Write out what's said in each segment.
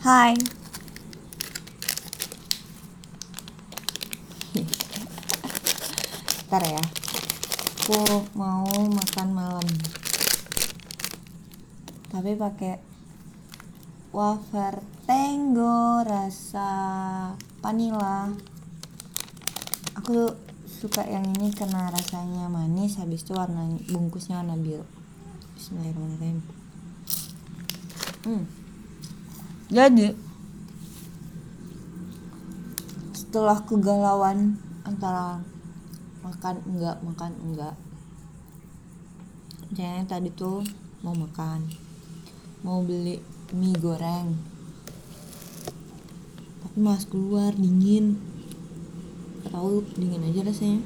Hai. Ntar ya. Aku mau makan malam. Tapi pakai wafer Tango rasa vanilla. Aku suka yang ini karena rasanya manis habis itu warna bungkusnya warna biru. Bismillahirrahmanirrahim. Hmm. Jadi setelah kegalauan antara makan enggak makan enggak Jangan tadi tuh mau makan mau beli mie goreng. Tapi mas keluar dingin. Tahu dingin aja rasanya.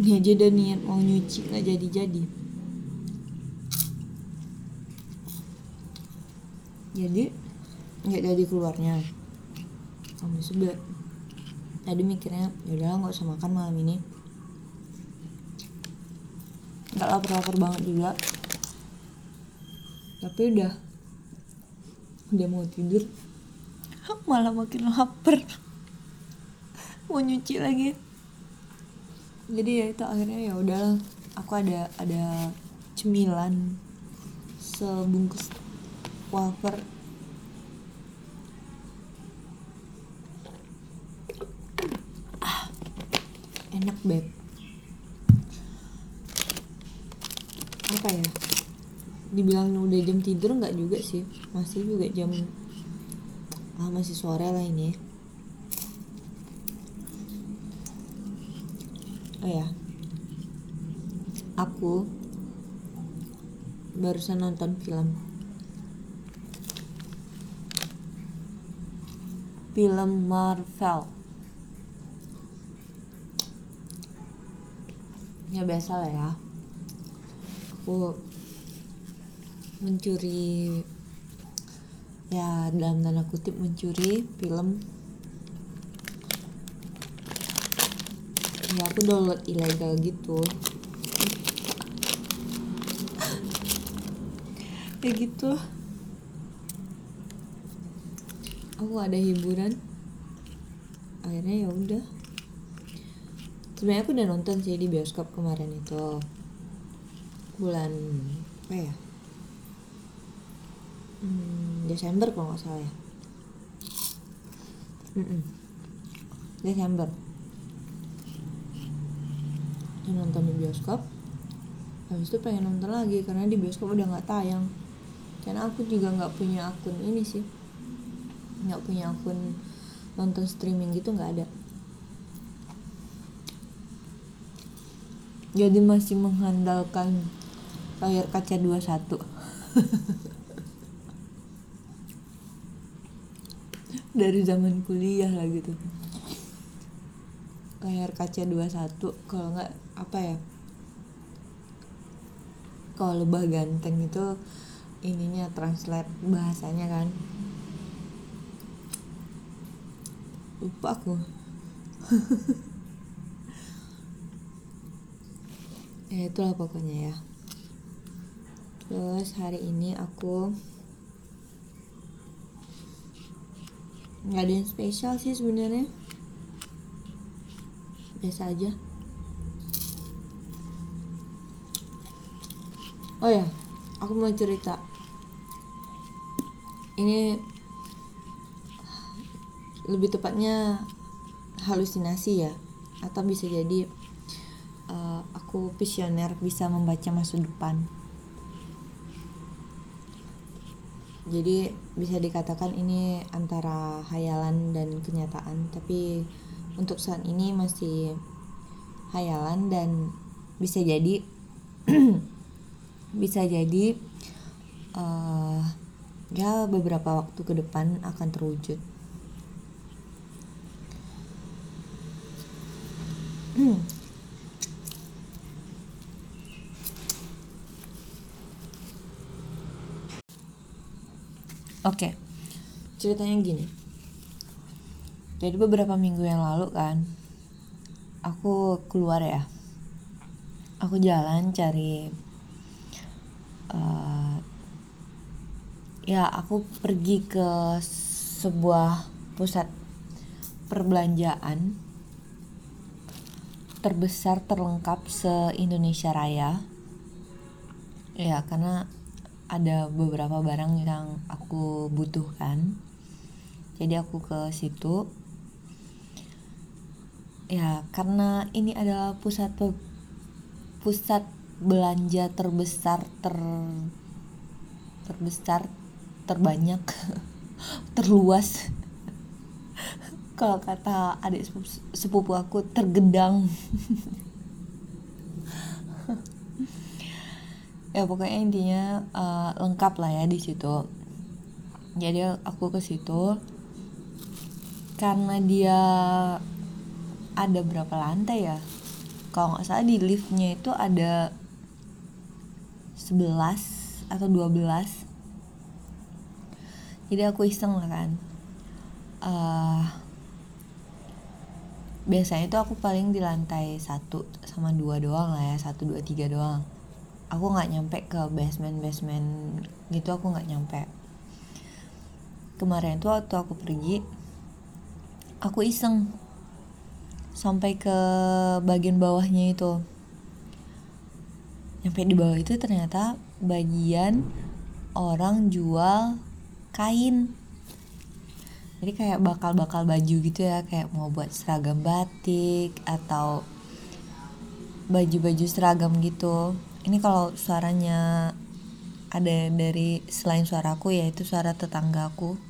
Ini aja udah niat mau nyuci nggak jadi jadi nggak jadi keluarnya. Habis itu tadi mikirnya ya udahlah nggak usah makan malam ini. Nggak lapar lapar banget juga. Tapi udah udah mau tidur. Malah makin lapar. Mau nyuci lagi. Jadi ya itu akhirnya ya udahlah. Aku ada ada cemilan sebungkus wafer ah enak beb. Apa ya? Dibilang udah jam tidur nggak juga sih? Masih juga jam ah masih sore lah ini oh ya. Aku barusan nonton film film Marvel. Ya biasa lah ya. Aku mencuri ya dalam tanda kutip mencuri film. Ya aku download ilegal gitu. Kayak gitu aku ada hiburan. Akhirnya ya udah. Sebenarnya aku udah nonton sih di bioskop kemarin itu. Bulan apa ya? Hmm, Desember kalau nggak salah ya. Mm-mm. Desember. Dia nonton di bioskop. Habis itu pengen nonton lagi karena di bioskop udah nggak tayang. Karena aku juga nggak punya akun ini sih nggak punya akun nonton streaming gitu nggak ada. Jadi masih mengandalkan layar kaca 21 dari zaman kuliah lah gitu. Layar kaca 21 kalau nggak apa ya kalau lebah ganteng itu ininya translate bahasanya kan lupa aku. Ya itulah pokoknya ya. Terus hari ini aku nggak ada yang spesial sih sebenarnya. Biasa aja. Oh ya aku mau cerita. Ini lebih tepatnya halusinasi ya. Atau bisa jadi uh, aku visioner bisa membaca masa depan. Jadi bisa dikatakan ini antara hayalan dan kenyataan. Tapi untuk saat ini masih hayalan dan bisa jadi bisa jadi uh, ya beberapa waktu ke depan akan terwujud Oke, ceritanya gini. Jadi beberapa minggu yang lalu kan, aku keluar ya. Aku jalan cari uh, ya aku pergi ke sebuah pusat perbelanjaan terbesar terlengkap se Indonesia Raya. Ya karena ada beberapa barang yang aku butuhkan. Jadi aku ke situ. Ya karena ini adalah pusat pusat belanja terbesar ter terbesar terbanyak terluas kalau kata adik sepupu aku tergedang. Ya pokoknya intinya uh, lengkap lah ya di situ. Jadi aku ke situ karena dia ada berapa lantai ya? Kalau nggak salah di liftnya itu ada 11 atau 12 jadi aku iseng lah kan. Uh, biasanya itu aku paling di lantai satu sama dua doang lah ya satu dua tiga doang. Aku nggak nyampe ke basement basement gitu aku nggak nyampe. Kemarin tuh waktu aku pergi aku iseng sampai ke bagian bawahnya itu. Nyampe di bawah itu ternyata bagian orang jual kain jadi kayak bakal-bakal baju gitu ya kayak mau buat seragam batik atau baju-baju seragam gitu. Ini kalau suaranya ada dari selain suaraku ya itu suara tetanggaku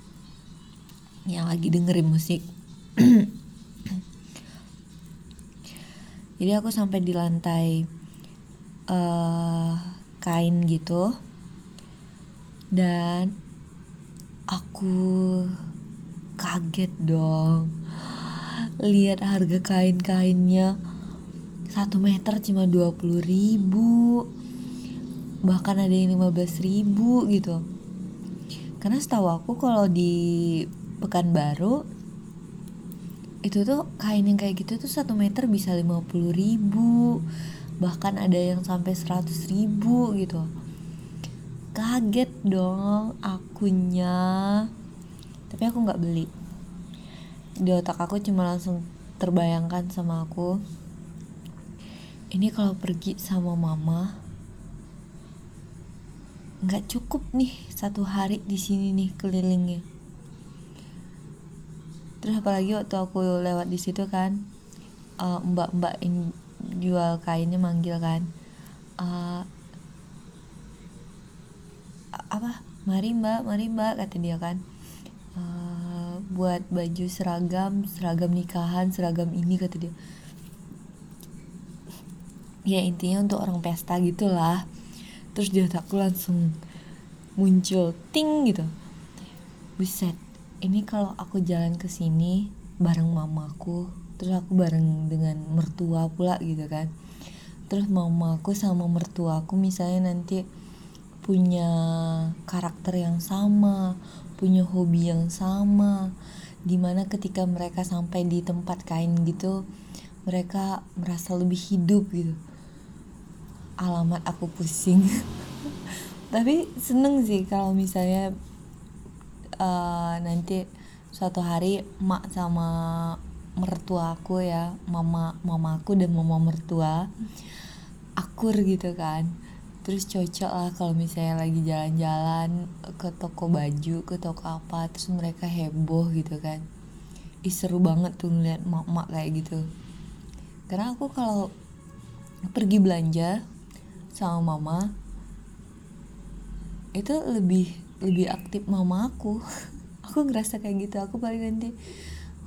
yang lagi dengerin musik. Jadi aku sampai di lantai uh, kain gitu. Dan aku kaget dong. Lihat harga kain-kainnya. Satu meter cuma dua puluh ribu. Bahkan ada yang lima belas ribu gitu. Karena setahu aku kalau di Pekanbaru itu tuh kain yang kayak gitu tuh satu meter bisa lima puluh ribu. Bahkan ada yang sampai seratus ribu gitu. Kaget dong akunya tapi aku nggak beli. Di otak aku cuma langsung terbayangkan sama aku ini kalau pergi sama mama nggak cukup nih satu hari di sini nih kelilingnya. Terus apalagi waktu aku lewat di situ kan uh, mbak-mbak yang jual kainnya manggil kan uh, apa? Mari mbak mari mbak kata dia kan buat baju seragam seragam nikahan seragam ini kata dia. Ya intinya untuk orang pesta gitulah. Terus di otakku langsung muncul ting gitu. Buset ini kalau aku jalan ke sini bareng mamaku terus aku bareng dengan mertua pula gitu kan. Terus mamaku sama mertuaku misalnya nanti punya karakter yang sama punya hobi yang sama di mana ketika mereka sampai di tempat kain gitu mereka merasa lebih hidup gitu. Alamat aku pusing. Tapi seneng sih kalau misalnya uh, nanti suatu hari mak sama mertua aku ya mama mamaku dan mama mertua akur gitu kan terus cocok lah kalau misalnya lagi jalan-jalan ke toko baju ke toko apa terus mereka heboh gitu kan. Ih seru banget tuh ngeliat mak-mak kayak gitu. Karena aku kalau pergi belanja sama mama itu lebih lebih aktif mama aku. Aku ngerasa kayak gitu aku paling nanti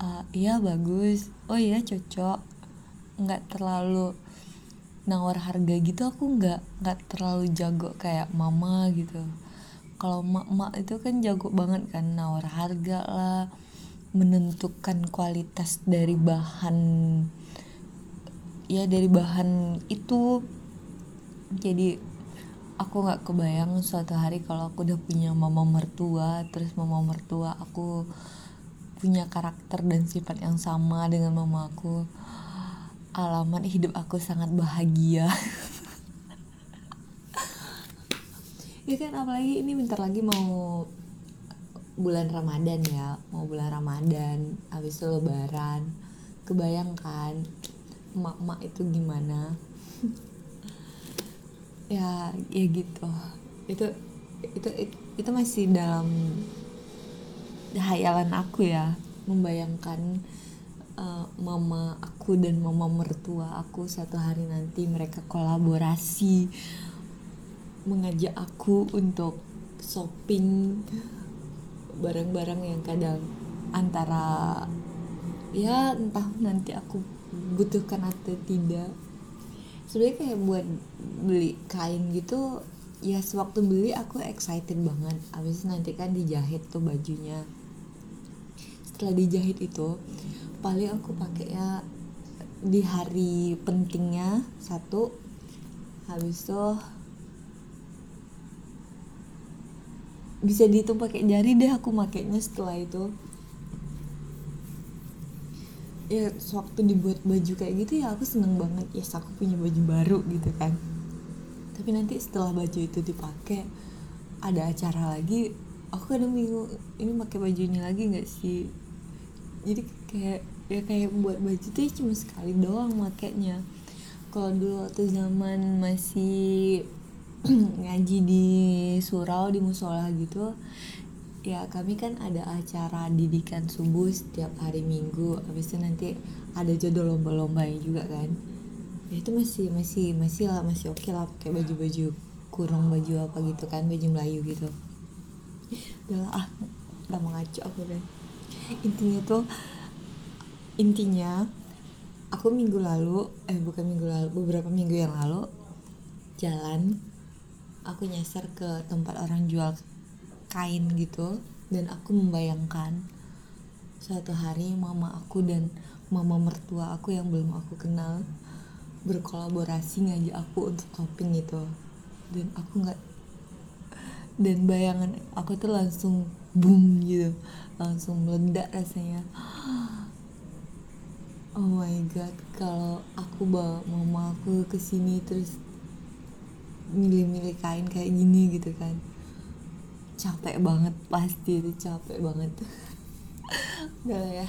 uh, iya bagus. Oh iya cocok. Nggak terlalu nawar harga gitu aku nggak nggak terlalu jago kayak mama gitu. Kalau mak-mak itu kan jago banget kan nawar harga lah menentukan kualitas dari bahan ya dari bahan itu. Jadi aku nggak kebayang suatu hari kalau aku udah punya mama mertua terus mama mertua aku punya karakter dan sifat yang sama dengan mama aku alamat hidup aku sangat bahagia. Ya kan apalagi ini bentar lagi mau bulan Ramadan ya mau bulan Ramadan habis itu Lebaran. Kebayangkan emak-emak itu gimana? Ya ya gitu. Itu itu itu masih dalam hayalan aku ya membayangkan uh, mama aku dan mama mertua aku satu hari nanti mereka kolaborasi mengajak aku untuk shopping barang-barang yang kadang antara ya entah nanti aku butuhkan atau tidak. Sebenarnya kayak buat beli kain gitu ya sewaktu beli aku excited banget. Abis nanti kan dijahit tuh bajunya. Setelah dijahit itu paling aku pakainya di hari pentingnya satu. Habis itu bisa dihitung pakai jari deh aku makainya setelah itu. Ya sewaktu dibuat baju kayak gitu ya aku seneng banget. Ya yes, aku punya baju baru gitu kan. Tapi nanti setelah baju itu dipakai ada acara lagi aku kadang bingung ini pakai baju ini lagi nggak sih? Jadi kayak ya kayak buat baju tuh ya cuma sekali doang makainya. Kalau dulu waktu zaman masih ngaji di surau di musola gitu ya kami kan ada acara didikan subuh setiap hari minggu. Habis itu nanti ada jodoh lomba-lomba juga kan. Ya itu masih masih masih lah masih oke okay lah pakai baju-baju kurung baju apa gitu kan baju Melayu gitu. Udah ah udah mengacu aku deh. Intinya tuh intinya aku minggu lalu eh bukan minggu lalu beberapa minggu yang lalu jalan aku nyasar ke tempat orang jual kain gitu dan aku membayangkan suatu hari mama aku dan mama mertua aku yang belum aku kenal berkolaborasi ngajak aku untuk shopping gitu. Dan aku nggak dan bayangan aku tuh langsung boom gitu langsung meledak rasanya oh my god kalau aku bawa mama aku ke sini terus milih-milih kain kayak gini gitu kan capek banget pasti itu capek banget. Udah ya.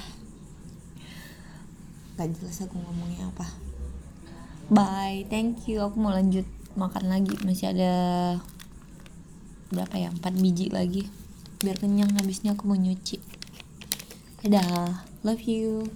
Gak jelas aku ngomongnya apa. Bye thank you. Aku mau lanjut makan lagi. Masih ada berapa ya? Empat biji lagi. Biar kenyang habisnya aku mau nyuci. Dadah. Love you